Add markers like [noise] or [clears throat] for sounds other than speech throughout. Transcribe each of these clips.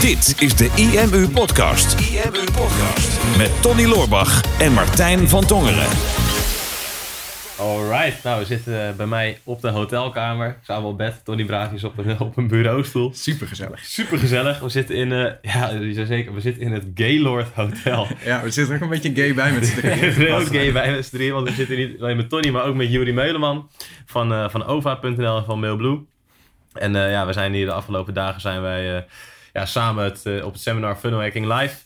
Dit is de IMU Podcast. IMU Podcast. Met Tony Loorbach en Martijn van Tongeren. Alright, nou we zitten eh, bij mij op de hotelkamer. Samen op bed, Tony Braafjes op een, [laughs] op een bureaustoel. Super gezellig. Super gezellig. We zitten in, eh, [laughs] ja, je zei zeker, we zitten in het Gaylord Hotel. [laughs] Ja, we zitten ook een beetje gay bij met z'n drieën. ook gay bij met z'n drieën, want we zitten niet alleen met Tony, maar ook met Juri Meuleman van, eh, van OVA.nl en van Mailblue. En eh, ja, we zijn hier de afgelopen dagen zijn wij eh, ja, samen het, eh, op het seminar Funnel Hacking Live.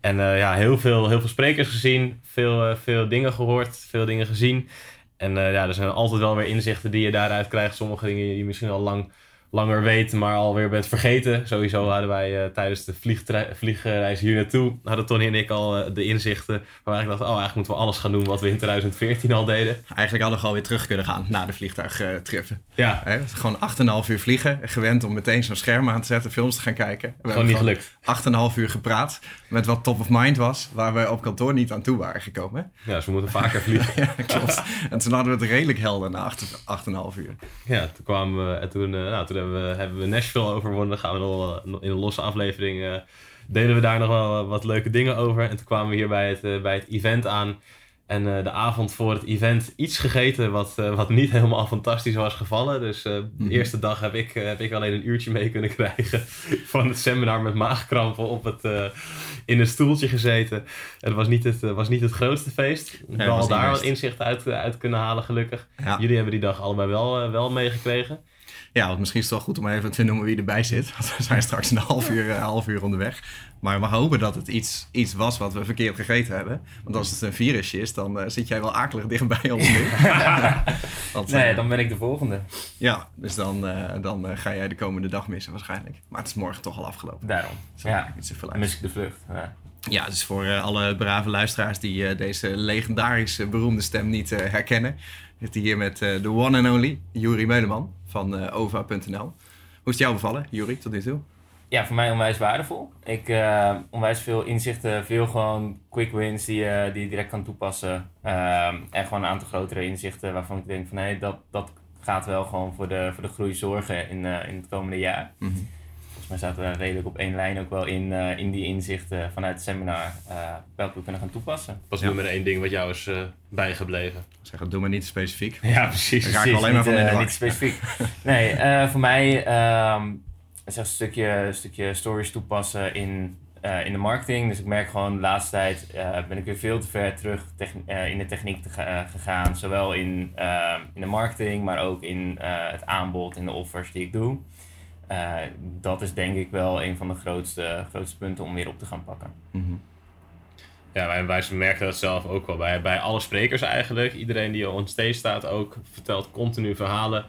En ja, heel veel, heel veel sprekers gezien, veel, veel dingen gehoord, veel dingen gezien. En ja, er zijn altijd wel weer inzichten die je daaruit krijgt. Sommige dingen die je misschien al lang, langer weet, maar alweer bent vergeten. Sowieso hadden wij eh, tijdens de vliegreis hier naartoe, hadden Tony en ik al eh, de inzichten. Waar ik dacht, oh eigenlijk moeten we alles gaan doen wat we in 2014 al deden. Eigenlijk hadden we alweer terug kunnen gaan na de vliegtuigtrippen. Ja, Hè, gewoon 8,5 uur vliegen. Gewend om meteen zo'n scherm aan te zetten, films te gaan kijken. We gewoon niet gelukt. 8,5 uur gepraat met wat top of mind was, waar we op kantoor niet aan toe waren gekomen. Ja, dus we moeten vaker vliegen. [laughs] Ja, klopt. en toen hadden we het redelijk helder na 8,5 uur. Ja, toen kwamen we en toen, eh, nou, toen we, hebben we Nashville overwonnen. Dan gaan we nog eh, in een losse aflevering eh, delen we daar nog wel eh, wat leuke dingen over. En toen kwamen we hier bij het, bij het event aan. En de avond voor het event iets gegeten wat, wat niet helemaal fantastisch was gevallen. Dus de eerste dag heb ik, heb ik alleen een uurtje mee kunnen [laughs] krijgen van het seminar met maagkrampen op het, in een stoeltje gezeten. Het was niet het, was niet het grootste feest. was wel niet daar wat inzicht uit, uit kunnen halen gelukkig. Ja. Jullie hebben die dag allebei wel, wel meegekregen. Ja, want misschien is het wel goed om even te noemen wie erbij zit. Want we zijn straks een half uur, een half uur onderweg. Maar we hopen dat het iets, iets was wat we verkeerd gegeten hebben. Want als het een virusje is, dan eh, zit jij wel akelig dichtbij ons nu. [laughs] Want, eh, Nee, dan ben ik de volgende. Ja, dus dan, eh, dan ga jij de komende dag missen waarschijnlijk. Maar het is morgen toch al afgelopen. Daarom. Zo, Ja, niet zoveel dan uit. mis ik de vlucht. Ja. Ja, dus voor eh, alle brave luisteraars die eh, deze legendarische beroemde stem niet eh, herkennen. Zit hier met de one and only Juri Meuleman van ova.nl. Hoe is het jou bevallen, Juri, tot nu toe? ja, voor mij onwijs waardevol. Ik onwijs veel inzichten, veel gewoon quick wins die, je die je direct kan toepassen. En gewoon een aantal grotere inzichten waarvan ik denk van hé, dat, dat gaat wel gewoon voor de, voor de groei zorgen in, in het komende jaar. Mhm. Volgens mij zaten we daar redelijk op één lijn ook wel in, eh, in die inzichten vanuit het seminar, eh, welke we kunnen gaan toepassen. was Ja. nummer één ding wat jou is eh, bijgebleven. Zeg, het doe maar niet specifiek. Ja, precies. Dan ga ik Precies, alleen maar van in de. Niet specifiek. [laughs] nee, eh, voor mij ehm is echt een stukje, een stukje stories toepassen in, eh, in de marketing. Dus ik merk gewoon de laatste tijd eh, ben ik weer veel te ver terug in de techniek te ga- gegaan. Zowel in, eh, in de marketing, maar ook in eh, het aanbod, in de offers die ik doe. Eh, dat is denk ik wel een van de grootste, grootste punten om weer op te gaan pakken. Mhm. Ja, wij, wij merken dat zelf ook wel bij, bij alle sprekers eigenlijk. Iedereen die on stage staat ook vertelt continu verhalen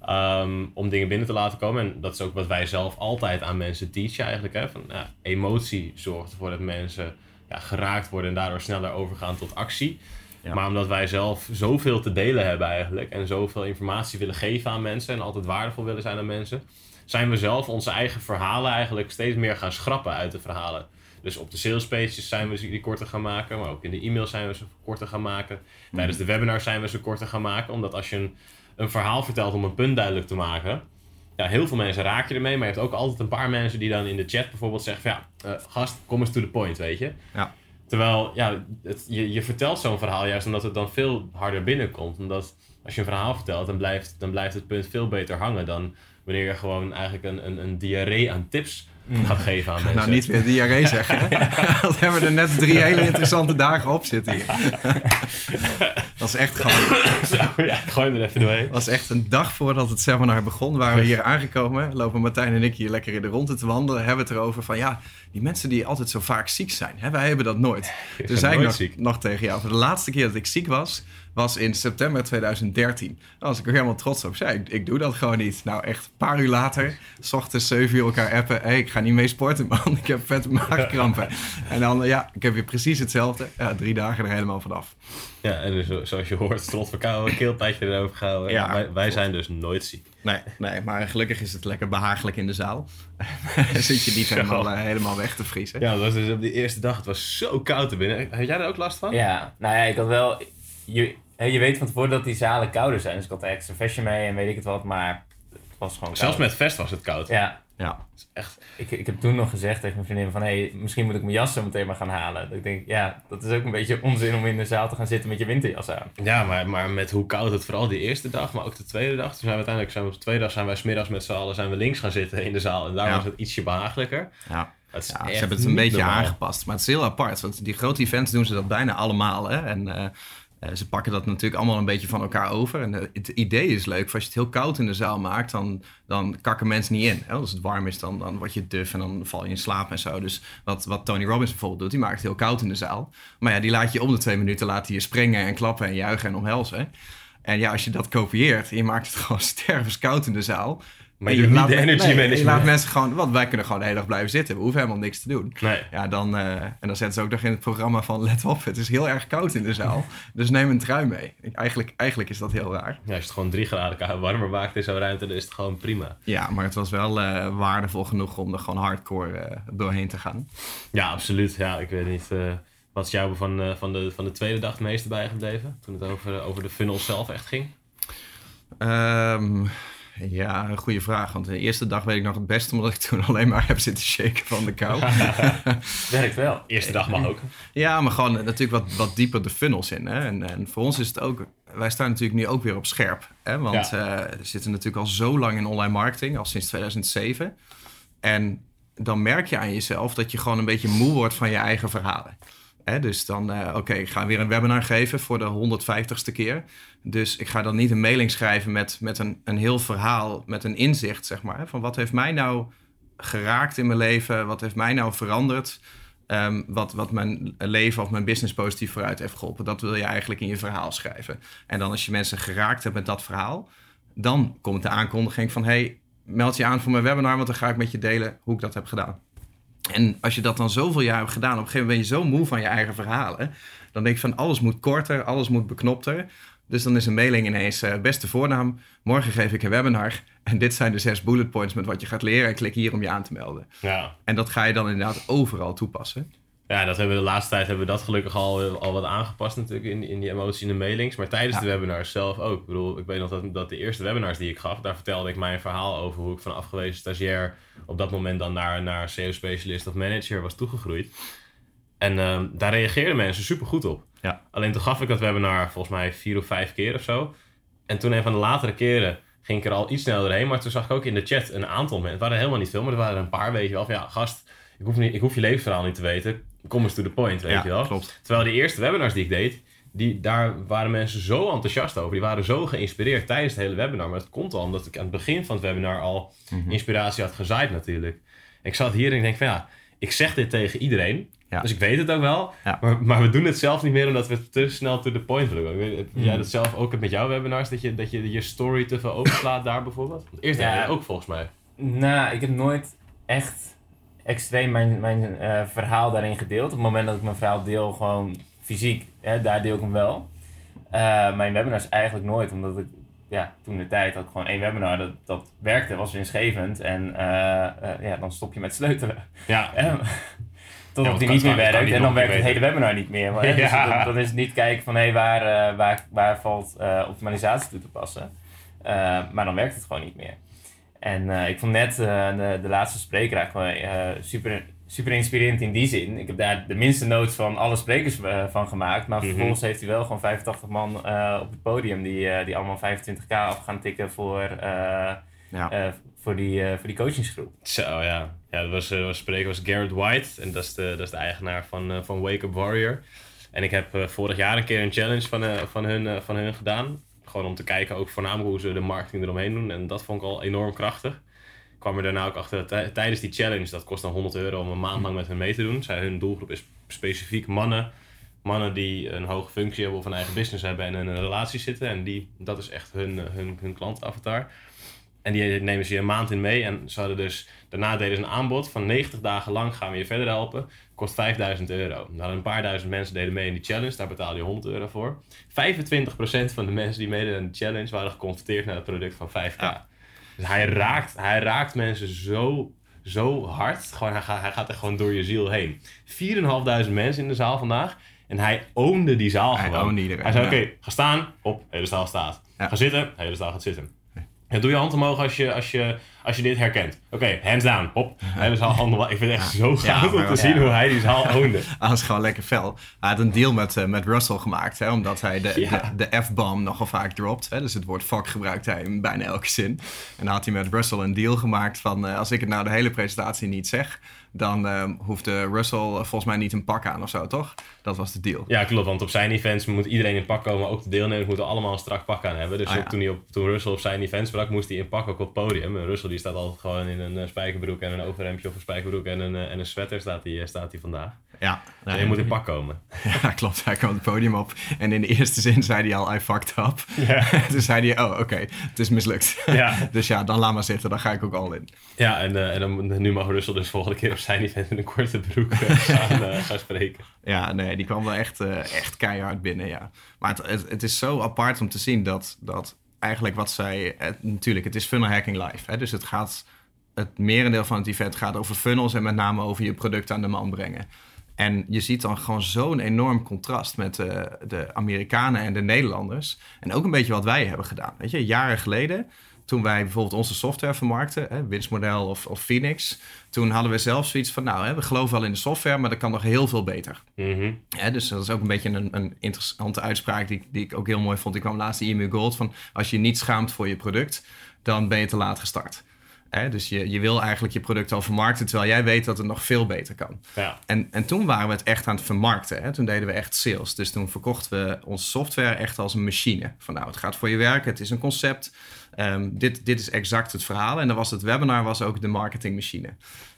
ehm, om dingen binnen te laten komen. En dat is ook wat wij zelf altijd aan mensen teachen eigenlijk. Hè? Van, ja, emotie zorgt ervoor dat mensen ja, geraakt worden en daardoor sneller overgaan tot actie. Ja. Maar omdat wij zelf zoveel te delen hebben eigenlijk en zoveel informatie willen geven aan mensen en altijd waardevol willen zijn aan mensen, zijn we zelf onze eigen verhalen eigenlijk steeds meer gaan schrappen uit de verhalen. Dus op de sales pages zijn we ze die korter gaan maken, maar ook in de e-mails zijn we ze korter gaan maken. Tijdens de webinars zijn we ze korter gaan maken, omdat als je een, een verhaal vertelt om een punt duidelijk te maken, ja, heel veel mensen raak je ermee, maar je hebt ook altijd een paar mensen die dan in de chat bijvoorbeeld zeggen van ja, eh, gast, kom eens to the point, weet je. Ja. Terwijl, ja, het, je, je vertelt zo'n verhaal juist omdat het dan veel harder binnenkomt. Omdat als je een verhaal vertelt, dan blijft, dan blijft het punt veel beter hangen dan wanneer je gewoon eigenlijk een, een, een diarree aan tips gaat geven aan [laughs] mensen. Nou, niet weer diarree zeggen. [laughs] [laughs] Dat hebben we er net drie hele interessante dagen op zitten hier. Dat is echt gewoon... Zo, ja, gooi hem er even doorheen. was echt een dag voordat het seminar begon, waren we hier aangekomen. Lopen Martijn en ik hier lekker in de ronde te wandelen. Hebben het erover van ja, die mensen die altijd zo vaak ziek zijn. Hè, wij hebben dat nooit. Ben zei ik nog, nog tegen jou, de laatste keer dat ik ziek was, was in september 2013. Daar was ik er helemaal trots op. Zei, ik, ik doe dat gewoon niet. Nou, echt een paar uur later, s ochtends zeven uur elkaar appen. Hé, ik ga niet mee sporten, [laughs] man. Ik heb vette maagkrampen. En dan, ja, ik heb weer precies hetzelfde. Ja, drie dagen er helemaal vanaf. Ja, en dus, zo- zoals je hoort, strot verkouden, een keelpijtje erover gehouden. Ja, wij, wij zijn dus nooit ziek. Nee, nee, maar gelukkig is het lekker behagelijk in de zaal. Dan [laughs] zit je niet helemaal, eh, helemaal weg te vriezen. Ja, dat was dus op die eerste dag, het was zo koud er binnen. Had jij er ook last van? Ja, nou ja, ik had wel... Je, hè, je weet van tevoren dat die zalen kouder zijn. Dus ik had een extra vestje mee en weet ik het wat, maar het was gewoon Zelfs koud. met vest was het koud. Ja, Ja. Echt, Ik, ik heb toen nog gezegd tegen mijn vriendin van... Hey, misschien moet ik mijn jas zo meteen maar gaan halen. Dat ik denk, ja, dat is ook een beetje onzin om in de zaal te gaan zitten met je winterjas aan. ja, maar, maar met hoe koud het vooral die eerste dag, maar ook de tweede dag. Toen zijn we uiteindelijk, zijn we op de tweede dag zijn wij smiddags met z'n allen zijn we links gaan zitten in de zaal. En daar Ja. was het ietsje behagelijker. Ja. Ja, ze hebben het een beetje normaal. aangepast. Maar het is heel apart. Want die grote events doen ze dat bijna allemaal. Hè? En eh, ze pakken dat natuurlijk allemaal een beetje van elkaar over. En eh, het idee is leuk. Als je het heel koud in de zaal maakt, dan, dan kakken mensen niet in. Hè? Als het warm is, dan, dan word je duf en dan val je in slaap en zo. Dus wat, wat Tony Robbins bijvoorbeeld doet, die maakt het heel koud in de zaal. Maar ja, die laat je om de twee minuten hij je springen en klappen en juichen en omhelzen. En ja, als je dat kopieert en je maakt het [laughs] gewoon stervenskoud in de zaal. Maar je laat de energy nee, management. Je laat mensen gewoon, want wij kunnen gewoon de hele dag blijven zitten. We hoeven helemaal niks te doen. Nee. Ja, dan, eh, en dan zetten ze ook nog in het programma van let op, het is heel erg koud in de zaal. Dus neem een trui mee. Ik- Eigenlijk, eigenlijk is dat heel raar. Ja, als je het gewoon drie graden warmer maakt in zo'n ruimte, dan is het gewoon prima. Ja, maar het was wel eh, waardevol genoeg om er gewoon hardcore eh, doorheen te gaan. Ja, absoluut. Ja, ik weet niet. wat is jou van, van, de, van de tweede dag het meeste bijgebleven? Toen het over, over de funnel zelf echt ging? Ehm, ja, een goede vraag. Want de eerste dag weet ik nog het beste, omdat ik toen [laughs] alleen maar heb zitten shaken van de kou. [laughs] Werkt wel. Eerste dag mag ook. Ja, maar gewoon natuurlijk wat, wat dieper de funnels in. Hè? En, en voor ons is het ook... Wij staan natuurlijk nu ook weer op scherp. Hè? Want eh we zitten natuurlijk al zo lang in online marketing, al sinds 2007. En dan merk je aan jezelf dat je gewoon een beetje moe wordt van je eigen verhalen. Dus dan, eh, oké, ik ga weer een webinar geven voor de 150ste keer. Dus ik ga dan niet een mailing schrijven met, met een, een heel verhaal, met een inzicht, zeg maar. Van wat heeft mij nou geraakt in mijn leven? Wat heeft mij nou veranderd? Ehm, wat, wat mijn leven of mijn business positief vooruit heeft geholpen. Dat wil je eigenlijk in je verhaal schrijven. En dan als je mensen geraakt hebt met dat verhaal, dan komt de aankondiging van: hey, meld je aan voor mijn webinar, want dan ga ik met je delen hoe ik dat heb gedaan. En als je dat dan zoveel jaar hebt gedaan, op een gegeven moment ben je zo moe van je eigen verhalen. Dan denk je van alles moet korter, alles moet beknopter. Dus dan is een mailing ineens, eh, beste voornaam, morgen geef ik een webinar. En dit zijn de zes bullet points met wat je gaat leren. En klik hier om je aan te melden. Ja. En dat ga je dan inderdaad overal toepassen. Ja, dat hebben we de laatste tijd hebben we dat gelukkig al, al wat aangepast natuurlijk in, in die emotie in de mailings. Maar tijdens Ja. de webinars zelf ook. Ik bedoel, ik weet nog dat, dat de eerste webinars die ik gaf, daar vertelde ik mijn verhaal over hoe ik van afgewezen stagiair op dat moment dan naar, naar SEO-specialist of manager was toegegroeid. En ehm, daar reageerden mensen super goed op. Ja. Alleen toen gaf ik dat webinar volgens mij vier of vijf keer of zo. En toen een van de latere keren ging ik er al iets sneller heen. Maar toen zag ik ook in de chat een aantal mensen. Het waren helemaal niet veel, maar er waren een paar, weet je wel. Van ja, gast, ik hoef, niet, ik hoef je levensverhaal niet te weten. Kom eens to the point, weet je wel. klopt. Terwijl die eerste webinars die ik deed, die, daar waren mensen zo enthousiast over. Die waren zo geïnspireerd tijdens het hele webinar. Maar het komt al omdat ik aan het begin van het webinar al Mhm. inspiratie had gezaaid natuurlijk. Ik zat hier en ik denk van ja, ik zeg dit tegen iedereen. Ja. Dus ik weet het ook wel. Ja. Maar, maar we doen het zelf niet meer omdat we te snel to the point willen. Weet- Heb Mhm. jij dat zelf ook met jouw webinars? Dat je, dat je je story te veel overslaat daar bijvoorbeeld? Want eerst Ja. dat ook volgens mij. Nou, ik heb nooit echt extreem mijn, mijn eh, verhaal daarin gedeeld. Op het moment dat ik mijn verhaal deel, gewoon fysiek, hè, daar deel ik hem wel. Eh, mijn webinars eigenlijk nooit, omdat ik ja, toen de tijd had ik gewoon één webinar dat, dat werkte, was winstgevend. En eh, ja, dan stop je met sleutelen. Ja, [laughs] Eh, Totdat want die niet meer werkt en dan werkt het hele webinar niet meer. Maar, [laughs] hè, dus Ja. dan, dan is het niet kijken van hé, waar, eh, waar, waar valt optimalisatie toe te passen. Maar dan werkt het gewoon niet meer. En eh, ik vond net eh, de, de laatste spreker eigenlijk eh, super, super inspirerend in die zin. Ik heb daar de minste notes van alle sprekers van gemaakt. Maar Mhm. vervolgens heeft hij wel gewoon 85 man op het podium die, die allemaal 25k af gaan tikken voor, Ja. voor, die, voor die coachingsgroep. Zo ja. Ja, dat was, was spreker was Garrett White. En dat is de, dat is de eigenaar van, van Wake Up Warrior. En ik heb vorig jaar een keer een challenge van, van, hun, van hun gedaan. Gewoon om te kijken ook voornamelijk hoe ze de marketing eromheen doen. En dat vond ik al enorm krachtig. Ik kwam er daarna ook achter, tij- tijdens die challenge, dat kost dan 100 euro om een maand lang met hen mee te doen. Zij, hun doelgroep is specifiek mannen. Mannen die een hoge functie hebben of een eigen business hebben en in een relatie zitten. En die, dat is echt hun, eh, hun, hun klantavatar. En die nemen ze je een maand in mee. En ze hadden dus, daarna deden ze een aanbod van 90 dagen lang gaan we je verder helpen. Kost 5000 euro. Nou, een paar duizend mensen deden mee in die challenge. Daar betaalde je 100 euro voor. 25% van de mensen die meededen aan de challenge waren geconverteerd naar het product van 5k. Ja. Dus hij raakt, hij raakt mensen zo, zo hard. Gewoon, hij, gaat, hij gaat er gewoon door je ziel heen. 4.500 mensen in de zaal vandaag. En hij oonde die zaal Hij gewoon. iedereen, Hij zei, ja. oké, ga staan. Op, hele zaal staat. Ja. Ga zitten. Hele zaal gaat zitten. Ja, doe je hand omhoog als je, als je als je dit herkent. Oké, hands down, hop. Hij dus al [laughs] handen. Ik vind het echt zo gaaf om te zien hoe hij die zaal [laughs] ownde. Hij was gewoon lekker fel. Hij had een deal met, eh, met Russell gemaakt, hè, omdat hij de, de, de F-bomb nogal vaak dropt. Hè, dus het woord fuck gebruikt hij in bijna elke zin. En dan had hij met Russell een deal gemaakt van... eh, als ik het nou de hele presentatie niet zeg... dan eh, hoefde Russell eh, volgens mij niet een pak aan of zo, toch? Dat was de deal. Ja, klopt. Want op zijn events moet iedereen in pak komen. Ook de deelnemers moeten allemaal een strak pak aan hebben. Dus Ah, ook ja. toen, hij op, toen Russell op zijn event sprak, moest hij in pak ook op het podium. En Russell die staat altijd gewoon in een eh, spijkerbroek en een overhemdje of een spijkerbroek en een, eh, en een sweater staat hij, eh, staat hij vandaag. Ja, En je moet in pak komen. [laughs] ja, klopt. Hij kwam het podium op. En in de eerste zin zei hij al, I fucked up. Ja. [laughs] Toen zei hij, oh, oké, het is mislukt. Ja. [laughs] dus ja, dan laat maar zitten. Dan ga ik ook al in. Ja, en, en dan, nu mag Russell dus volgende keer op zijn event in een korte broek gaan, gaan spreken. Ja, nee, die kwam wel echt, echt keihard binnen, ja. Maar het, het, het is zo apart om te zien dat, dat eigenlijk wat zij... Het, natuurlijk, het is funnel hacking live. Hè, dus het gaat... Het merendeel van het event gaat over funnels... en met name over je product aan de man brengen. En je ziet dan gewoon zo'n enorm contrast met de, de Amerikanen en de Nederlanders. En ook een beetje wat wij hebben gedaan. Weet je, jaren geleden, toen wij bijvoorbeeld onze software vermarkten, hè, winstmodel of, of Phoenix, toen hadden we zelf zoiets van, nou, hè, we geloven wel in de software, maar dat kan nog heel veel beter. Mhm. Ja, dus dat is ook een beetje een, een interessante uitspraak die, ik- die ik ook heel mooi vond. Ik kwam laatst in EMU Gold van als je niet schaamt voor je product, dan ben je te laat gestart. Hè, dus je, je wil eigenlijk je product al vermarkten, terwijl jij weet dat het nog veel beter kan. Ja. En, en toen waren we het echt aan het vermarkten. Hè? Toen deden we echt sales. Dus toen verkochten we onze software echt als een machine. Van nou, het gaat voor je werken, het is een concept. Ehm, dit, dit is exact het verhaal. En dan was het webinar was ook de marketingmachine.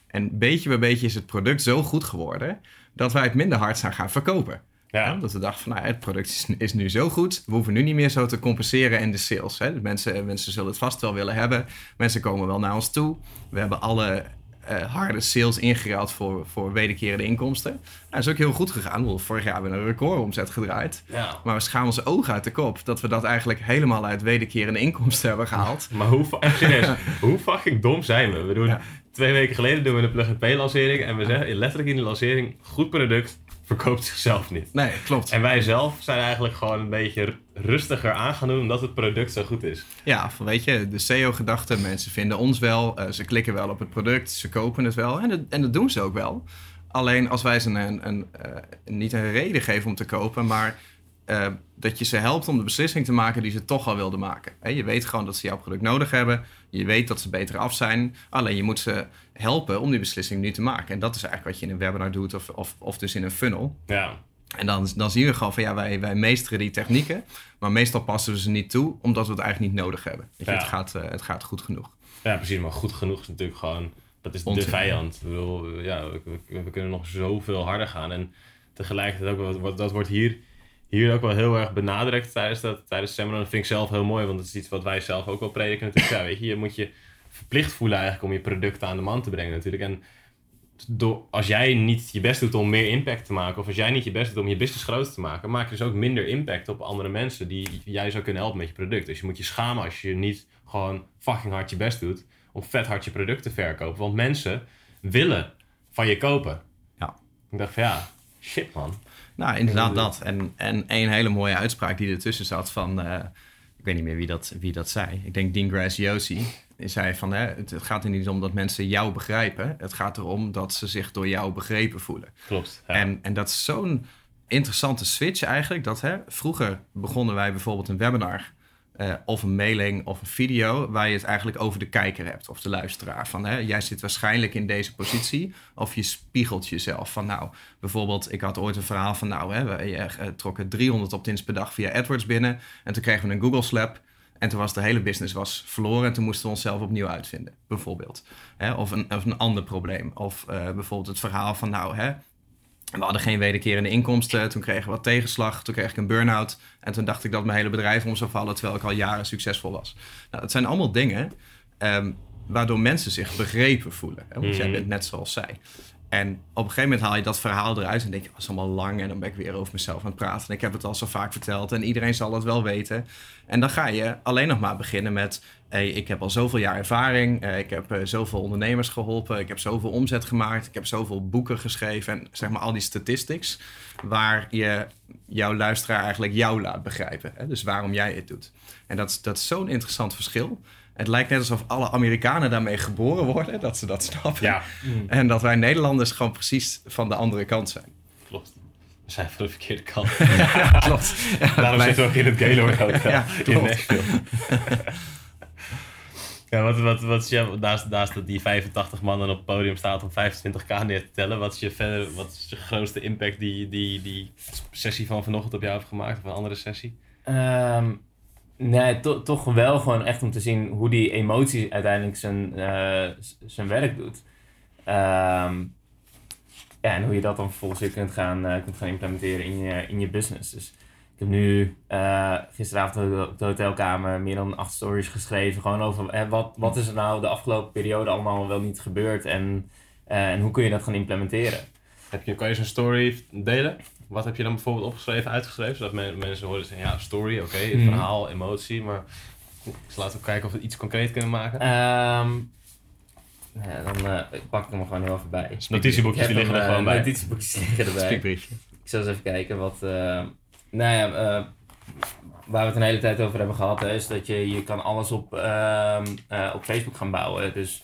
En beetje bij beetje is het product zo goed geworden... dat wij het minder hard zijn gaan verkopen. Ja. Ja, omdat we dachten van, nou, het product is, is nu zo goed. We hoeven nu niet meer zo te compenseren in de sales. Hè? Mensen, mensen zullen het vast wel willen hebben. Mensen komen wel naar ons toe. We hebben alle eh, harde sales ingeruild voor, voor wederkerende inkomsten. Nou, dat is ook heel goed gegaan. Vorig jaar hebben we een recordomzet gedraaid. ja. Maar we schamen onze ogen uit de kop dat we dat eigenlijk helemaal uit wederkerende inkomsten hebben gehaald. Maar hoe, serieus, [laughs] hoe fucking dom zijn we? We doen Ja. Twee weken geleden doen we een plug-and-play lancering. En we zeggen letterlijk in de lancering, goed product verkoopt zichzelf niet. Nee, klopt. En wij zelf zijn eigenlijk gewoon een beetje rustiger aan gaan doen omdat het product zo goed is. Ja, van weet je, de SEO-gedachte, mensen vinden ons wel, eh, ze klikken wel op het product, ze kopen het wel en dat, en dat doen ze ook wel. Alleen als wij ze een, een, eh, niet een reden geven om te kopen, maar eh, dat je ze helpt om de beslissing te maken die ze toch al wilden maken. Hè, je weet gewoon dat ze jouw product nodig hebben, je weet dat ze beter af zijn, alleen je moet ze helpen om die beslissing nu te maken. En dat is eigenlijk wat je in een webinar doet of, of, of dus in een funnel. Ja, En dan, dan zien we gewoon van ja, wij, wij meesteren die technieken. Maar meestal passen we ze niet toe, omdat we het eigenlijk niet nodig hebben. Je, Ja. het, gaat, eh, het gaat goed genoeg. ja, precies. Maar goed genoeg is natuurlijk gewoon, dat is de vijand. Bedoel, ja, we, we- we kunnen nog zoveel harder gaan. En tegelijkertijd ook, dat wordt hier, hier ook wel heel erg benadrukt tijdens, dat, tijdens seminar. Dat vind ik zelf heel mooi, want dat is iets wat wij zelf ook wel prediken natuurlijk. Ja, weet je, je moet je verplicht voelen eigenlijk om je producten aan de man te brengen natuurlijk. En door, als jij niet je best doet om meer impact te maken, of als jij niet je best doet om je business groter te maken, maak je dus ook minder impact op andere mensen die jij zou kunnen helpen met je product. Dus je moet je schamen als je niet gewoon fucking hard je best doet om vet hard je product te verkopen. Want mensen willen van je kopen. Ja. Ik dacht van ja, shit man. Nou, inderdaad dat. En, en een hele mooie uitspraak die ertussen zat van... eh, ik weet niet meer wie dat, wie dat zei. Ik denk Dean Graziosi. Die zei van, hè, het, het gaat er niet om dat mensen jou begrijpen. Het gaat erom dat ze zich door jou begrepen voelen. Klopt. Ja. En, en dat is zo'n interessante switch eigenlijk. Dat hè, vroeger begonnen wij bijvoorbeeld een webinar eh, of een mailing of een video waar je het eigenlijk over de kijker hebt of de luisteraar. Van hè, jij zit waarschijnlijk in deze positie of je spiegelt jezelf. Van nou, bijvoorbeeld, ik had ooit een verhaal van nou, hè, wij eh, trokken 300 opt-ins per dag via AdWords binnen en toen kregen we een Google Slap. En toen was de hele business was verloren en toen moesten we onszelf opnieuw uitvinden, bijvoorbeeld. Hè, of, een, of een ander probleem. Of eh, bijvoorbeeld het verhaal van nou, hè, we hadden geen wederkerende inkomsten. Toen kregen we wat tegenslag. Toen kreeg ik een burn-out. En toen dacht ik dat mijn hele bedrijf om zou vallen... terwijl ik al jaren succesvol was. Nou, dat zijn allemaal dingen... ehm, waardoor mensen zich begrepen voelen. Hè? Want jij Mhm. bent net zoals zij. En op een gegeven moment haal je dat verhaal eruit... en denk je, dat is allemaal lang... en dan ben ik weer over mezelf aan het praten. En ik heb het al zo vaak verteld... en iedereen zal het wel weten. En dan ga je alleen nog maar beginnen met... Hey, ik heb al zoveel jaar ervaring. eh, ik heb eh, zoveel ondernemers geholpen. Ik heb zoveel omzet gemaakt. Ik heb zoveel boeken geschreven. En zeg maar al die statistics. Waar je jouw luisteraar eigenlijk jou laat begrijpen. Dus waarom jij het doet. En dat, dat is zo'n interessant verschil. Het lijkt net alsof alle Amerikanen daarmee geboren worden, dat ze dat snappen. Ja, En dat wij Nederlanders gewoon precies van de andere kant zijn. klopt. We zijn van de verkeerde kant. [laughs] Klopt. [laughs] Daarom wij- zitten we ook in het Gaylord Hotel Ja, in. Nashville. [laughs] ja, wat, wat, wat is je, naast, naast dat die 85 man dan op het podium staat om 25k neer te tellen, wat is je, verder, wat is de grootste impact die, die die sessie van vanochtend op jou heeft gemaakt, of een andere sessie? Ehm, nee, to- toch wel gewoon echt om te zien hoe die emotie uiteindelijk zijn, eh, zijn werk doet. Ehm, ja, en hoe je dat dan vervolgens kunt gaan, eh, kunt gaan implementeren in je, in je business. Dus ik heb nu eh, gisteravond op de hotelkamer meer dan acht stories geschreven. Gewoon over eh, wat, wat is er nou de afgelopen periode allemaal wel niet gebeurd en, en hoe kun je dat gaan implementeren. Heb je, kan je zo'n story delen? Wat heb je dan bijvoorbeeld opgeschreven, uitgeschreven? Zodat men- mensen horen zeggen, ja, story, oké, Mhm. verhaal, emotie, maar dus laten we kijken of we iets concreet kunnen maken. Ehm, ja, dan eh, pak ik hem er gewoon heel even bij. Notitieboekjes Ik die liggen er gewoon eh, bij. Notitieboekjes liggen erbij. Ik zal eens even kijken wat. eh, nou ja, eh, waar we het een hele tijd over hebben gehad, hè, is dat je, je kan alles op, ehm, eh, op Facebook gaan bouwen. Dus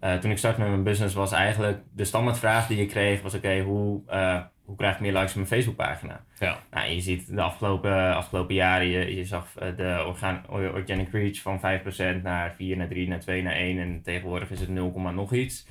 eh, toen ik startte met mijn business was eigenlijk de standaardvraag die je kreeg, was oké, hoe, eh, hoe krijg ik meer likes op mijn Facebookpagina? Ja. Nou, je ziet de afgelopen, afgelopen jaren, je, je zag eh, de organic reach van 5% naar 4, naar 3, naar 2, naar 1 en tegenwoordig is het 0, nog iets.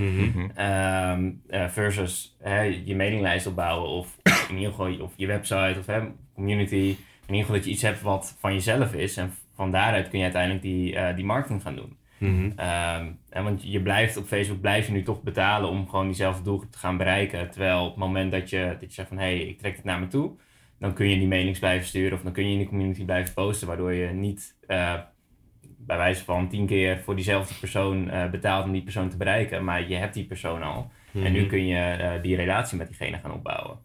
Ehm, eh, versus hè, je mailinglijst opbouwen of in ieder geval je- of je website of hè, community. In ieder geval dat je iets hebt wat van jezelf is en van daaruit kun je uiteindelijk die, eh, die marketing gaan doen. Mhm. Ehm, en want je blijft op Facebook blijf je nu toch betalen om gewoon diezelfde doelgroep te gaan bereiken. Terwijl op het moment dat je, dat je zegt van hé, hey, ik trek het naar me toe, dan kun je die mailings blijven sturen of dan kun je in de community blijven posten, waardoor je niet eh, bij wijze van tien keer voor diezelfde persoon eh, betaalt om die persoon te bereiken, maar je hebt die persoon al. En nu kun je eh, die relatie met diegene gaan opbouwen.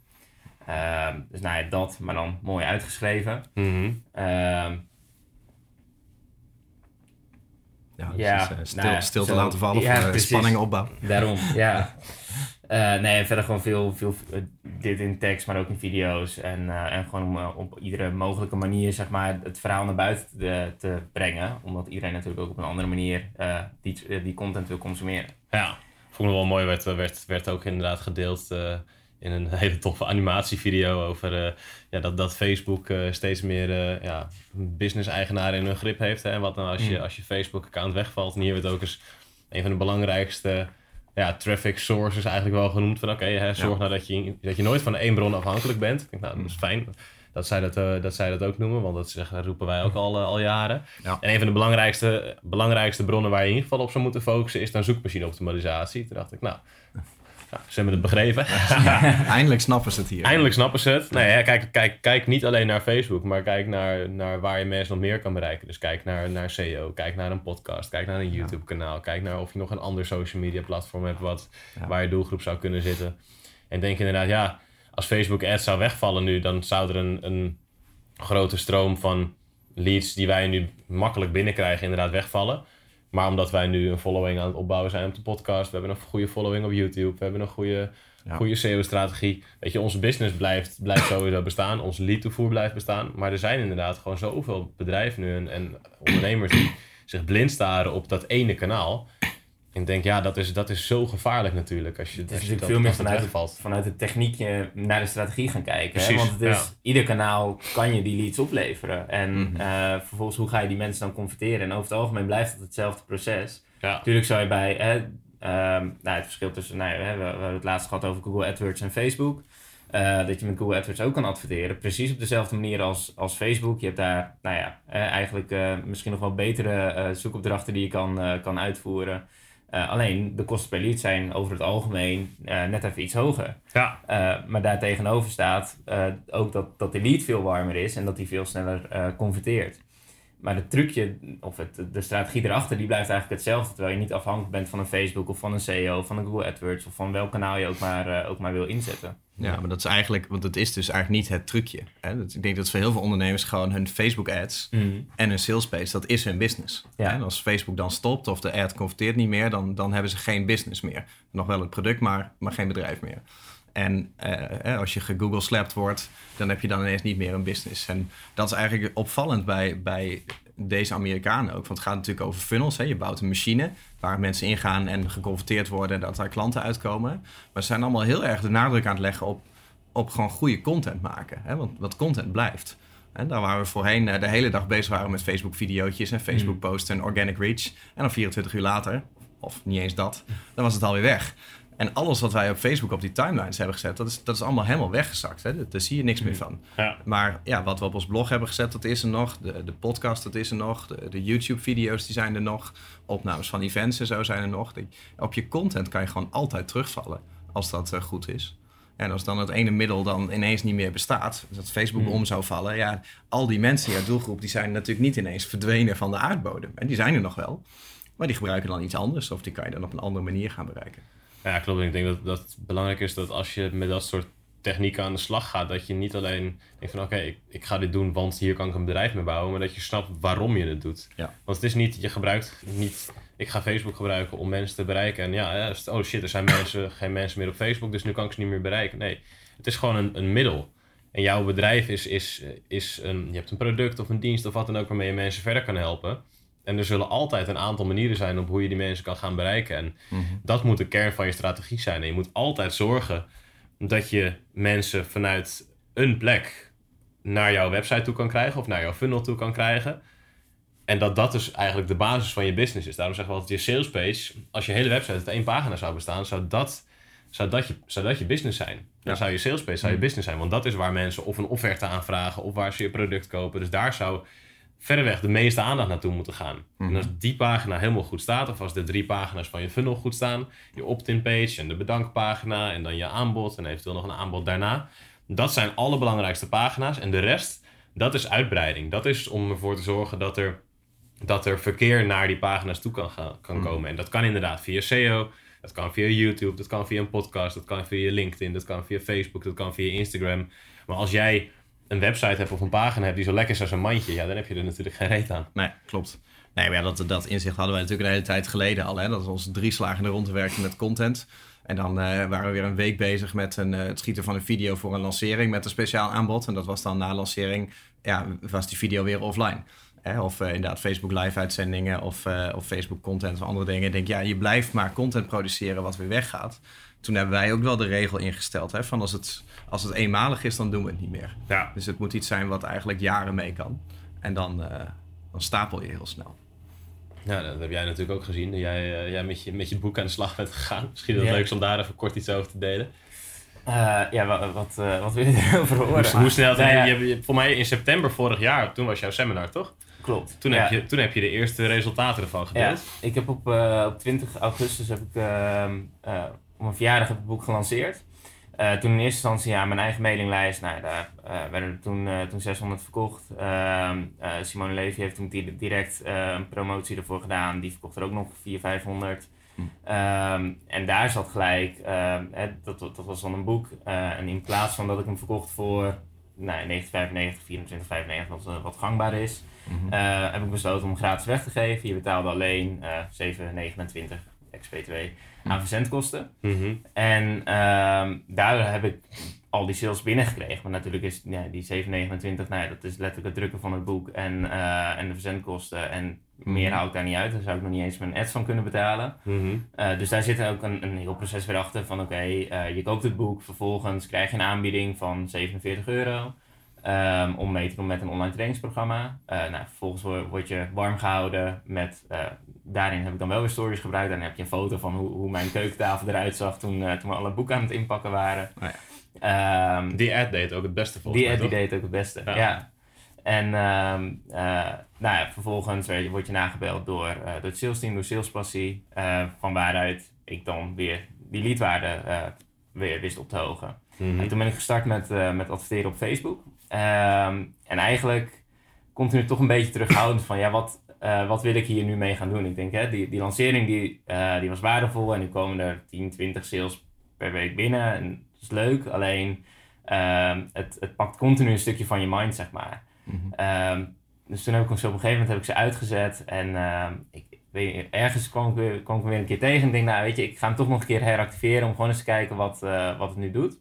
Ehm, dus nou ja, dat, maar dan mooi uitgeschreven. Mhm. Ehm, Ja, dus Ja, eh, stil, nou stil te zo- laten vallen ja, voor eh, spanning opbouwen. Daarom, [laughs] ja. Eh, nee, verder gewoon veel, veel dit in tekst, maar ook in video's. En, eh, en gewoon om op iedere mogelijke manier zeg maar, het verhaal naar buiten te, te brengen. Omdat iedereen natuurlijk ook op een andere manier eh, die, die content wil consumeren. Ja, vond ik wel mooi. Werd, werd, werd ook inderdaad gedeeld eh, in een [laughs] hele toffe animatievideo over eh, ja, dat, dat Facebook eh, steeds meer eh, ja, business-eigenaren in hun grip heeft. Hè? En wat nou als je, Mm. als je Facebook-account wegvalt. En hier werd ook eens een van de belangrijkste ja, traffic sources eigenlijk wel genoemd. Van oké, zorg nou dat je, dat je nooit van één bron afhankelijk bent. Ik denk, nou, dat is fijn dat zij dat, dat zij dat ook noemen, want dat zeggen, roepen wij ook al, eh, al jaren. Ja. En een van de belangrijkste, belangrijkste bronnen waar je in ieder geval op zou moeten focussen is dan zoekmachine-optimalisatie. Toen dacht ik, nou, nou, ze hebben het begrepen. [laughs] Eindelijk snappen ze het hier. Eindelijk snappen ze het. Nee, ja, kijk, kijk, kijk niet alleen naar Facebook, maar kijk naar, naar waar je mensen nog meer kan bereiken. Dus kijk naar, naar SEO, kijk naar een podcast, kijk naar een YouTube-kanaal, kijk naar of je nog een ander social media platform hebt wat, waar je doelgroep zou kunnen zitten. En denk inderdaad, ja, als Facebook ads zou wegvallen nu, dan zou er een, een grote stroom van leads die wij nu makkelijk binnenkrijgen inderdaad wegvallen. Maar omdat wij nu een following aan het opbouwen zijn op de podcast, we hebben een goede following op YouTube, we hebben een goede, Ja. goede SEO-strategie. Weet je, onze business blijft, blijft sowieso bestaan, onze lead-toevoer blijft bestaan. Maar er zijn inderdaad gewoon zoveel bedrijven nu en, en ondernemers die zich blind staren op dat ene kanaal. En ik denk, ja, dat is, dat is zo gevaarlijk natuurlijk. Als je, Het als is je natuurlijk dat, veel meer vanuit, wegvalt. vanuit het techniekje naar de strategie gaan kijken. Hè? Want het is, ja. ieder kanaal kan je die leads opleveren. En Mhm. eh, vervolgens, hoe ga je die mensen dan converteren? En over het algemeen blijft het hetzelfde proces. Ja. Natuurlijk zou je bij hè, ehm, nou, het verschil tussen, nou, we, we hebben het laatst gehad over Google AdWords en Facebook. Eh, dat je met Google AdWords ook kan adverteren. Precies op dezelfde manier als, als Facebook. Je hebt daar nou ja, eh, eigenlijk eh, misschien nog wel betere zoekopdrachten die je kan, kan uitvoeren. Eh, alleen de kosten per lead zijn over het algemeen eh, net even iets hoger. Ja. Eh, maar daartegenover staat ook dat, dat de lead veel warmer is en dat die veel sneller converteert. Maar het trucje, of het, de strategie erachter, die blijft eigenlijk hetzelfde. Terwijl je niet afhankelijk bent van een Facebook of van een SEO, of van een Google AdWords of van welk kanaal je ook maar, eh, ook maar wil inzetten. Ja, maar dat is eigenlijk, want het is dus eigenlijk niet het trucje. Hè? Dat, ik denk dat voor heel veel ondernemers gewoon hun Facebook ads en hun sales page, dat is hun business. Ja. En als Facebook dan stopt of de ad converteert niet meer, dan, dan hebben ze geen business meer. Nog wel het product, maar, maar geen bedrijf meer. En eh, hè, als je gegoogle slapt wordt, dan heb je dan ineens niet meer een business. En dat is eigenlijk opvallend bij, bij deze Amerikanen ook. Want het gaat natuurlijk over funnels. Hè. Je bouwt een machine waar mensen ingaan en geconfronteerd worden... dat daar klanten uitkomen. Maar ze zijn allemaal heel erg de nadruk aan het leggen op, op gewoon goede content maken. Hè. Want, wat content blijft. En daar waar we voorheen eh, de hele dag bezig waren met Facebook-videootjes en Facebook-posts en organic reach. En dan 24 uur later, of niet eens dat, dan was het alweer weg. En alles wat wij op Facebook op die timelines hebben gezet, dat is, dat is allemaal helemaal weggezakt. Hè? Daar zie je niks meer van. Ja. Maar ja, wat we op ons blog hebben gezet, dat is er nog. De, de podcast, dat is er nog. De, de YouTube-video's, die zijn er nog. Opnames van events en zo zijn er nog. Die- op je content kan je gewoon altijd terugvallen, als dat eh, goed is. En als dan het ene middel dan ineens niet meer bestaat, dat Facebook om zou vallen, ja, al die mensen in jouw doelgroep, die zijn natuurlijk niet ineens verdwenen van de aardbodem. En die zijn er nog wel, maar die gebruiken dan iets anders, of die kan je dan op een andere manier gaan bereiken. Ja, klopt. Ik denk dat, dat het belangrijk is dat als je met dat soort technieken aan de slag gaat, dat je niet alleen denkt van oké, ik, ik ga dit doen, want hier kan ik een bedrijf mee bouwen, maar dat je snapt waarom je het doet. Ja. Want het is niet, je gebruikt niet, ik ga Facebook gebruiken om mensen te bereiken. En ja, oh shit, er zijn mensen, [coughs] geen mensen meer op Facebook, dus nu kan ik ze niet meer bereiken. Nee, het is gewoon een, een middel. En jouw bedrijf is, is, is een, je hebt een product of een dienst of wat dan ook waarmee je mensen verder kan helpen. En er zullen altijd een aantal manieren zijn op hoe je die mensen kan gaan bereiken. En dat moet de kern van je strategie zijn. En je moet altijd zorgen dat je mensen vanuit een plek naar jouw website toe kan krijgen of naar jouw funnel toe kan krijgen. En dat dat dus eigenlijk de basis van je business is. Daarom zeggen we altijd je sales page. Als je hele website uit één pagina zou bestaan, zou dat, zou dat, je, zou dat je business zijn. Dan Ja. zou je sales page zou je business zijn. Want dat is waar mensen of een offerte aanvragen of waar ze je product kopen. Dus daar zou verreweg de meeste aandacht naartoe moeten gaan. En als die pagina helemaal goed staat, of als de drie pagina's van je funnel goed staan, je opt-in page en de bedankpagina en dan je aanbod en eventueel nog een aanbod daarna. Dat zijn alle belangrijkste pagina's. En de rest, dat is uitbreiding. Dat is om ervoor te zorgen dat er, dat er verkeer naar die pagina's toe kan, gaan, kan komen. En dat kan inderdaad via SEO, dat kan via YouTube, dat kan via een podcast, dat kan via LinkedIn, dat kan via Facebook, dat kan via Instagram. Maar als jij een website hebt of een pagina hebt die zo lekker is als een mandje, ja, dan heb je er natuurlijk geen reet aan. Nee, klopt. Nee, maar ja, dat, dat inzicht hadden wij natuurlijk een hele tijd geleden al. Hè? Dat was onze drie slagen rond werken met content. En dan eh, waren we weer een week bezig met een, eh, het schieten van een video voor een lancering met een speciaal aanbod. En dat was dan na lancering, ja, was die video weer offline. Hè? Of eh, inderdaad Facebook live uitzendingen of, of Facebook content of andere dingen. Ik denk, ja, je blijft maar content produceren wat weer weggaat. Toen hebben wij ook wel de regel ingesteld, hè, van als het, als het eenmalig is, dan doen we het niet meer. Ja. Dus het moet iets zijn wat eigenlijk jaren mee kan. En dan, eh, dan stapel je heel snel. Ja, dat heb jij natuurlijk ook gezien. Dat jij, eh, jij met, je, met je boek aan de slag bent gegaan. Misschien is het Ja. leuk om daar even kort iets over te delen. Eh, ja, wat, wat, eh, wat wil je [laughs] erover horen? Hoe, hoe snel... Nou ja, je, voor mij in september vorig jaar, toen was jouw seminar, toch? Klopt. Toen, Ja. heb, je, toen heb je de eerste resultaten ervan Ja, gedeeld. ik heb op, eh, op 20 augustus heb ik, ehm, eh, om een verjaardag heb ik het boek gelanceerd. Eh, toen in eerste instantie ja, mijn eigen mailinglijst. Nou, daar eh, werden er toen, eh, toen 600 verkocht. Ehm, Simone Levy heeft toen direct een promotie ervoor gedaan. Die verkocht er ook nog 400, 500. Hm. Ehm, en daar zat gelijk, ehm, hè, dat, dat was dan een boek. en in plaats van dat ik hem verkocht voor nou, 1995, 24,95, wat, wat gangbaar is, mhm. heb ik besloten om gratis weg te geven. Je betaalde alleen 7,29 ex BTW, hm. aan verzendkosten. Mhm. En um, daar heb ik al die sales binnengekregen. Maar natuurlijk is ja, die 729, nou dat is letterlijk het drukken van het boek en, eh, en de verzendkosten. En hm. meer houdt ik daar niet uit. Dan zou ik nog niet eens mijn ads van kunnen betalen. Mhm. Eh, dus daar zit ook een, een, heel proces weer achter van oké, eh, je koopt het boek. Vervolgens krijg je een aanbieding van 47 euro. Ehm, om mee te doen met een online trainingsprogramma. nou, vervolgens word je warm gehouden met daarin heb ik dan wel weer stories gebruikt. Dan heb je een foto van hoe, hoe mijn keukentafel eruit zag toen, eh, toen we alle boeken aan het inpakken waren. Oh ja. Ehm, Die ad deed ook het beste volgens die mij, ad die toch? deed ook het beste, Ja. ja. En ehm, eh, nou ja, vervolgens je- word je nagebeld door, eh, door het salesteam, door salespassie. van waaruit ik dan weer die leadwaarde weer wist op te hogen. Mhm. En toen ben ik gestart met, met adverteren op Facebook. Ehm, en eigenlijk continu toch een beetje terughoudend van ja, wat, eh, wat wil ik hier nu mee gaan doen? Ik denk, hè, die, die lancering die, eh, die was waardevol en nu komen er 10, 20 sales per week binnen. En dat is leuk, alleen ehm, het, het pakt continu een stukje van je mind, zeg maar. Ehm, dus toen heb ik zo op een gegeven moment heb ik ze uitgezet en ehm, ik, weet ergens kwam ik, weer, kwam ik weer een keer tegen en denk, nou weet je, ik ga hem toch nog een keer heractiveren om gewoon eens te kijken wat, eh, wat het nu doet.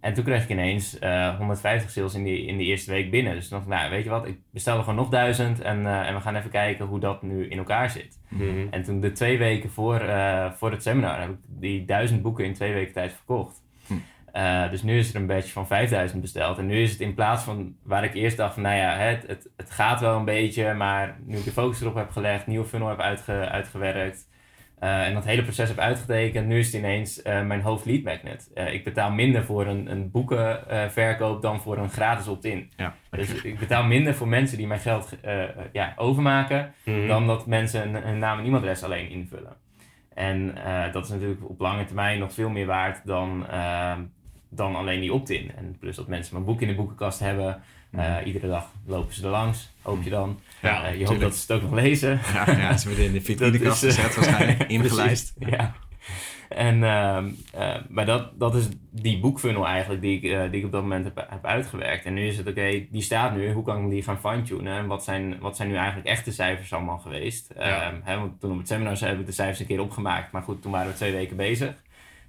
En toen kreeg ik ineens eh 150 sales in die, in die eerste week binnen. Dus ik, nou weet je wat, ik bestel er gewoon nog duizend en, eh, en we gaan even kijken hoe dat nu in elkaar zit. Mhm. En toen de twee weken voor, eh, voor het seminar heb ik die duizend boeken in twee weken tijd verkocht. Hm. Eh, dus nu is er een badge van 5000 besteld. En nu is het in plaats van waar ik eerst dacht van, nou ja, het, het, het gaat wel een beetje, maar nu ik de focus erop heb gelegd, nieuwe funnel heb uitge, uitgewerkt eh, en dat hele proces heb uitgetekend, nu is het ineens eh, mijn hoofd lead magnet. Eh, ik betaal minder voor een, een boekenverkoop dan voor een gratis opt-in. Ja. Dus ik betaal minder voor mensen die mijn geld ja, overmaken, Mhm. dan dat mensen een, naam en e-mailadres alleen invullen. En dat is natuurlijk op lange termijn nog veel meer waard dan, dan alleen die opt-in. En plus dat mensen mijn boek in de boekenkast hebben. Eh, Iedere dag lopen ze er langs, hoop je dan. Ja, Eh, je hoopt tuurlijk. dat ze het ook nog lezen. Ja, ja, ze worden in de [laughs] vitrinekast eh, gezet waarschijnlijk, [laughs] ingelijst. Precies, ja. En, ehm, eh, maar dat, dat is die boekfunnel eigenlijk die ik, die ik op dat moment heb, heb uitgewerkt. En nu is het oké, die staat nu, hoe kan ik die gaan fine-tunen? En wat zijn, wat zijn nu eigenlijk echte cijfers allemaal geweest? Ja. Ehm, hè, want toen op het seminar heb ik de cijfers een keer opgemaakt. Maar goed, toen waren we twee weken bezig.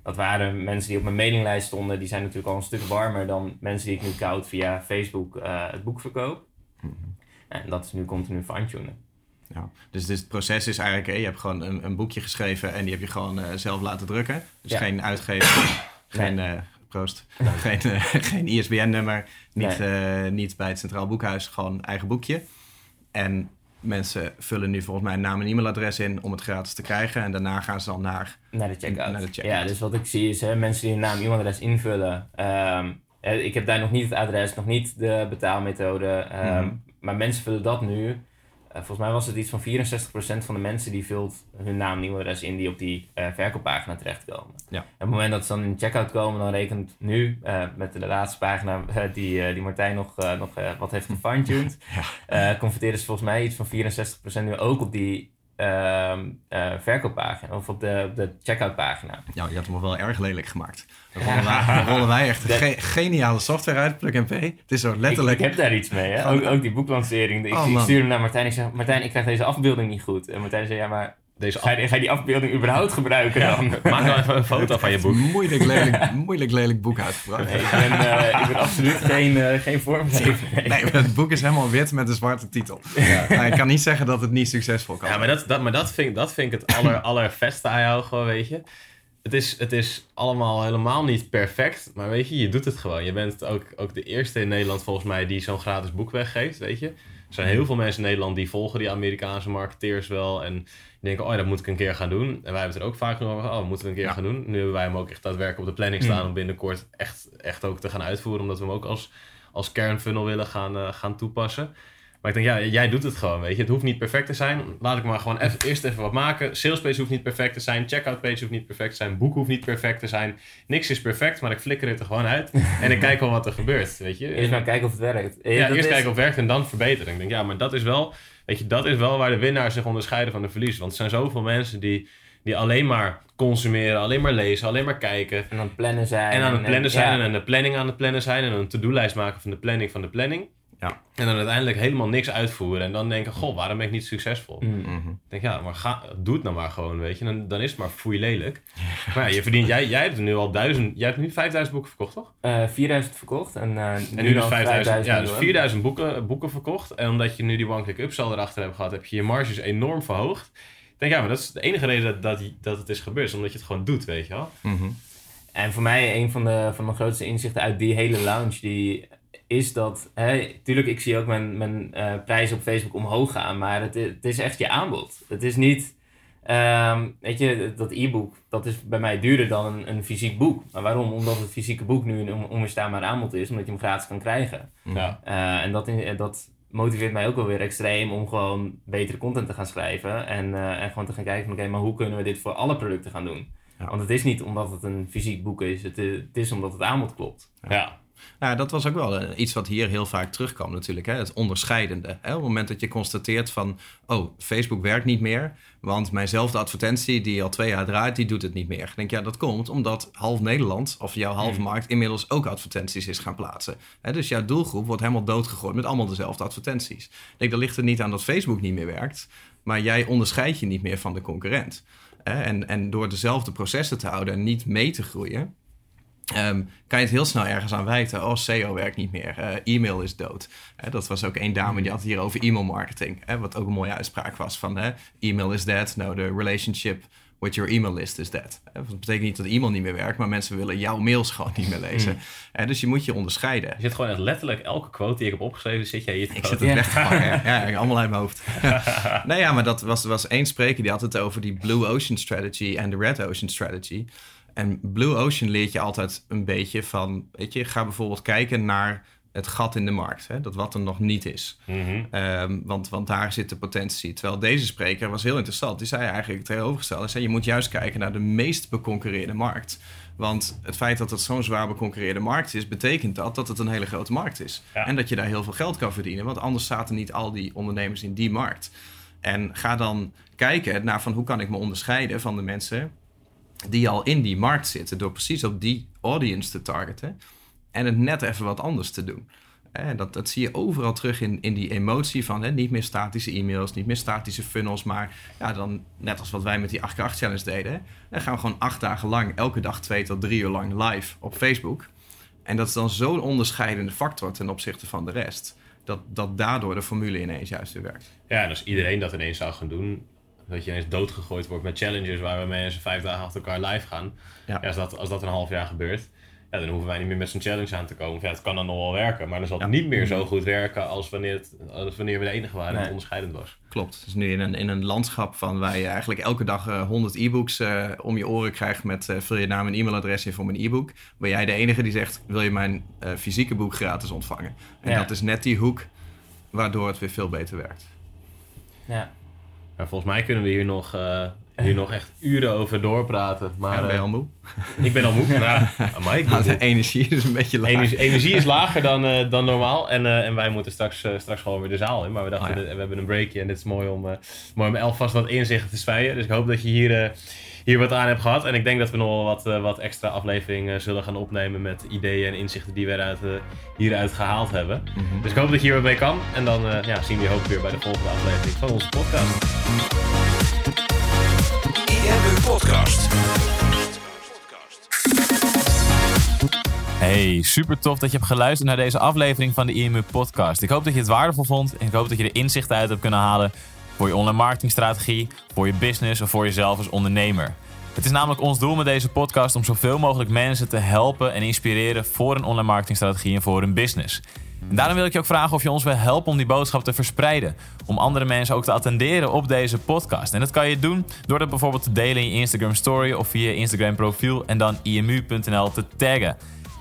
Dat waren mensen die op mijn mailinglijst stonden. Die zijn natuurlijk al een stuk warmer dan mensen die ik nu koud via Facebook eh, het boek verkoop. En dat is nu continu fine-tunen. Ja. Dus, dus het proces is eigenlijk, je hebt gewoon een, een boekje geschreven en die heb je gewoon eh, zelf laten drukken. Dus Ja. geen uitgever, [coughs] geen, eh, proost, geen, eh, [laughs] geen ISBN-nummer, niet, eh, niet bij het Centraal Boekhuis, gewoon eigen boekje. En mensen vullen nu volgens mij een naam en e-mailadres in om het gratis te krijgen. En daarna gaan ze dan naar, Naar de checkout. Naar de checkout. Ja, dus wat ik zie is hè, mensen die een naam e-mailadres invullen. ehm, eh, ik heb daar nog niet het adres, nog niet de betaalmethode. ehm, Mhm. Maar mensen vullen dat nu. Eh, volgens mij was het iets van 64% van de mensen die vult hun naam en e-mailadres in die op die eh, verkooppagina terechtkomen. Ja. En op het moment dat ze dan in de checkout komen, dan rekent nu eh, met de laatste pagina die, die Martijn nog, nog wat heeft gefine-tuned, [laughs] Ja. converteren ze volgens mij iets van 64% nu ook op die ehm, eh, verkooppagina of op de, op de checkout pagina. ja, je had hem wel erg lelijk gemaakt. [laughs] Dan rollen wij, dan rollen wij echt Dat- ge- geniale software uit, Plug and Pay. Het is zo letterlijk... ik heb daar iets mee, hè? Ook, ook die boeklancering. Ik, Oh, ik stuurde hem naar Martijn. Ik zeg, Martijn, ik krijg deze afbeelding niet goed. En Martijn zei, ja, maar Deze ga je, ga je die afbeelding überhaupt gebruiken dan? [laughs] Maak nou even een foto van je boek. Moeilijk lelijk, [laughs] moeilijk lelijk boek uitgebracht. Nee, ik, ben, eh, ik ben absoluut geen, eh, geen vormgever. Nee. Het boek is helemaal wit met een zwarte titel. Maar ik kan niet zeggen dat het niet succesvol kan Ja, maar dat, dat, maar dat, vind, ik- dat vind ik het aller, [clears throat] allervetste aan jou gewoon, weet je. Het is, het is allemaal helemaal niet perfect, maar weet je, je doet het gewoon. Je bent ook, ook de eerste in Nederland volgens mij die zo'n gratis boek weggeeft, weet je. Er zijn heel veel mensen in Nederland die volgen die Amerikaanse marketeers wel en denken, oh, dat moet ik een keer gaan doen. En wij hebben het er ook vaak over, oh, moeten we een keer Ja. gaan doen. Nu hebben wij hem ook echt daadwerkelijk op de planning staan Mm. om binnenkort echt, echt ook te gaan uitvoeren, omdat we hem ook als, als kernfunnel willen gaan, eh, gaan toepassen. Maar ik denk, ja, jij doet het gewoon, weet je. Het hoeft niet perfect te zijn. Laat ik maar gewoon even, eerst even wat maken. Salespage hoeft niet perfect te zijn. Checkout page hoeft niet perfect te zijn. Boek hoeft niet perfect te zijn. Niks is perfect, maar ik flikker het er gewoon uit. en ik kijk wel wat er gebeurt, weet je. [laughs] Eerst maar kijken of het werkt. Ja, eerst is- kijken of het werkt en dan verbeteren. Ik denk, ja, maar dat is wel, weet je, dat is wel waar de winnaars zich onderscheiden van de verliezers. Want er zijn zoveel mensen die, die alleen maar consumeren, alleen maar lezen, alleen maar kijken. En aan het plannen zijn. En aan het plannen zijn ja. en aan de planning aan het plannen zijn en een to-do-lijst maken van de planning van de planning. Ja. En dan uiteindelijk helemaal niks uitvoeren en dan denken, goh, waarom ben ik niet succesvol? Mm. Mhm. Ik denk, ja, maar ga, doe het nou maar gewoon, weet je. Dan, dan is het maar foei lelijk. Maar ja, je verdient, jij, jij hebt er nu al duizend, jij hebt nu 5000 boeken verkocht, toch? Eh, 4000 verkocht en, eh, En nu, nu dus dan 5000, ja, dus nieuwe. 4000 boeken, boeken verkocht. En omdat je nu die one-click upsell erachter hebt gehad, heb je je marges enorm verhoogd. Ik denk, ja, maar dat is de enige reden dat, dat, dat het is gebeurd, is omdat je het gewoon doet, weet je wel. Mhm. En voor mij een van de, van de grootste inzichten uit die hele lounge, die is dat, hè, tuurlijk, ik zie ook mijn, mijn eh, prijzen op Facebook omhoog gaan, maar het, het is echt je aanbod. Het is niet, ehm, weet je, dat e-book, dat is bij mij duurder dan een, een fysiek boek. Maar waarom? Omdat het fysieke boek nu een on- onweerstaanbaar aanbod is, omdat je hem gratis kan krijgen. Ja. Eh, en dat, in- dat motiveert mij ook wel weer extreem om gewoon betere content te gaan schrijven. En, eh, en gewoon te gaan kijken van oké, maar hoe kunnen we dit voor alle producten gaan doen? Ja. Want het is niet omdat het een fysiek boek is, het, is- het is omdat het aanbod klopt. Ja. Nou, dat was ook wel eh, iets wat hier heel vaak terugkwam natuurlijk. Hè? Het onderscheidende. Hè? Op het moment dat je constateert van... oh, Facebook werkt niet meer... want mijnzelfde advertentie die al twee jaar draait... die doet het niet meer. Ik denk, ja, dat komt omdat half Nederland... of jouw halve Hmm. markt inmiddels ook advertenties is gaan plaatsen. Hè? Dus jouw doelgroep wordt helemaal doodgegooid... met allemaal dezelfde advertenties. Ik denk, dat ligt er niet aan dat Facebook niet meer werkt... maar jij onderscheidt je niet meer van de concurrent. Hè? En, en door dezelfde processen te houden en niet mee te groeien Ehm, kan je het heel snel ergens aan wijten. Oh, SEO werkt niet meer. Uh, e-mail is dood. dat was ook één dame die had hier over e-mail marketing. wat ook een mooie uitspraak was van e-mail is dead. Nou, de relationship with your email list is dead. Dat betekent niet dat e-mail niet meer werkt, maar mensen willen jouw mails gewoon niet meer lezen. Mm. Dus je moet je onderscheiden. Je zit gewoon echt letterlijk elke quote die ik heb opgeschreven, zit jij hier te Ik zit het weg te pakken. [laughs] ja, allemaal uit mijn hoofd. [laughs] nee, ja, maar dat was, was één spreker die had het over die Blue Ocean Strategy en de Red Ocean Strategy. En Blue Ocean leert je altijd een beetje van, weet je, ga bijvoorbeeld kijken naar het gat in de markt. Hè? Dat wat er nog niet is. Mhm. Ehm, want, want daar zit de potentie. Terwijl deze spreker was heel interessant. Die zei eigenlijk het tegenovergestelde. Hij zei, je moet juist kijken naar de meest beconcurreerde markt. Want het feit dat het zo'n zwaar beconcurreerde markt is, betekent dat dat het een hele grote markt is. En dat je daar heel veel geld kan verdienen. Want anders zaten niet al die ondernemers in die markt. En ga dan kijken naar van hoe kan ik me onderscheiden van de mensen die al in die markt zitten. Door precies op die audience te targeten en het net even wat anders te doen. En dat, dat zie je overal terug in, in die emotie van hè, niet meer statische e-mails, niet meer statische funnels, maar ja, dan net als wat wij met die 8x8 challenge deden, dan gaan we gewoon acht dagen lang, elke dag twee tot drie uur lang live op Facebook. En dat is dan zo'n onderscheidende factor ten opzichte van de rest, dat, dat daardoor de formule ineens juist weer werkt. Ja, en als iedereen dat ineens zou gaan doen, dat je ineens doodgegooid wordt met challenges waar we mensen vijf dagen achter elkaar live gaan. Ja. als, dat, als dat een half jaar gebeurt, ja, dan hoeven wij niet meer met zo'n challenge aan te komen. Ja, het kan dan nog wel werken, maar dan zal het niet meer zo goed werken als wanneer, het, als wanneer we de enige waren nee. onderscheidend was. Klopt. Dus nu in een, in een landschap van waar je eigenlijk elke dag uh, 100 e-books uh, om je oren krijgt met uh, vul je naam en e-mailadres in voor mijn e-book. Ben jij de enige die zegt, wil je mijn fysieke boek gratis ontvangen? En dat is net die hoek waardoor het weer veel beter werkt. Ja. Ja volgens mij kunnen we hier nog hier nog echt uren over doorpraten. Maar, ben je al moe? [laughs] Ik ben al moe. [laughs] nou, Mike, nou, de energie is een beetje laag. Energie, energie is [laughs] lager dan, uh, dan normaal. En, uh, en wij moeten straks, straks gewoon weer de zaal in. Maar we dachten, oh, ja. we hebben een breakje en het is mooi om, mooi om alvast wat inzichten te spuien. Dus ik hoop dat je hier, hier wat aan hebt gehad. En ik denk dat we nog wel wat, wat extra afleveringen zullen gaan opnemen met ideeën en inzichten die we eruit, hieruit gehaald hebben. Mm -hmm. Dus ik hoop dat je hier wat mee kan. En dan ja, zien we je hoop weer bij de volgende aflevering van onze podcast. Podcast. Hey, super tof dat je hebt geluisterd naar deze aflevering van de IMU Podcast. Ik hoop dat je het waardevol vond en ik hoop dat je er inzichten uit hebt kunnen halen voor je online marketingstrategie, voor je business of voor jezelf als ondernemer. Het is namelijk ons doel met deze podcast om zoveel mogelijk mensen te helpen en inspireren voor een online marketingstrategie en voor hun business. En daarom wil ik je ook vragen of je ons wil helpen om die boodschap te verspreiden. Om andere mensen ook te attenderen op deze podcast. En dat kan je doen door dat bijvoorbeeld te delen in je Instagram story of via je Instagram profiel en dan imu.nl te taggen.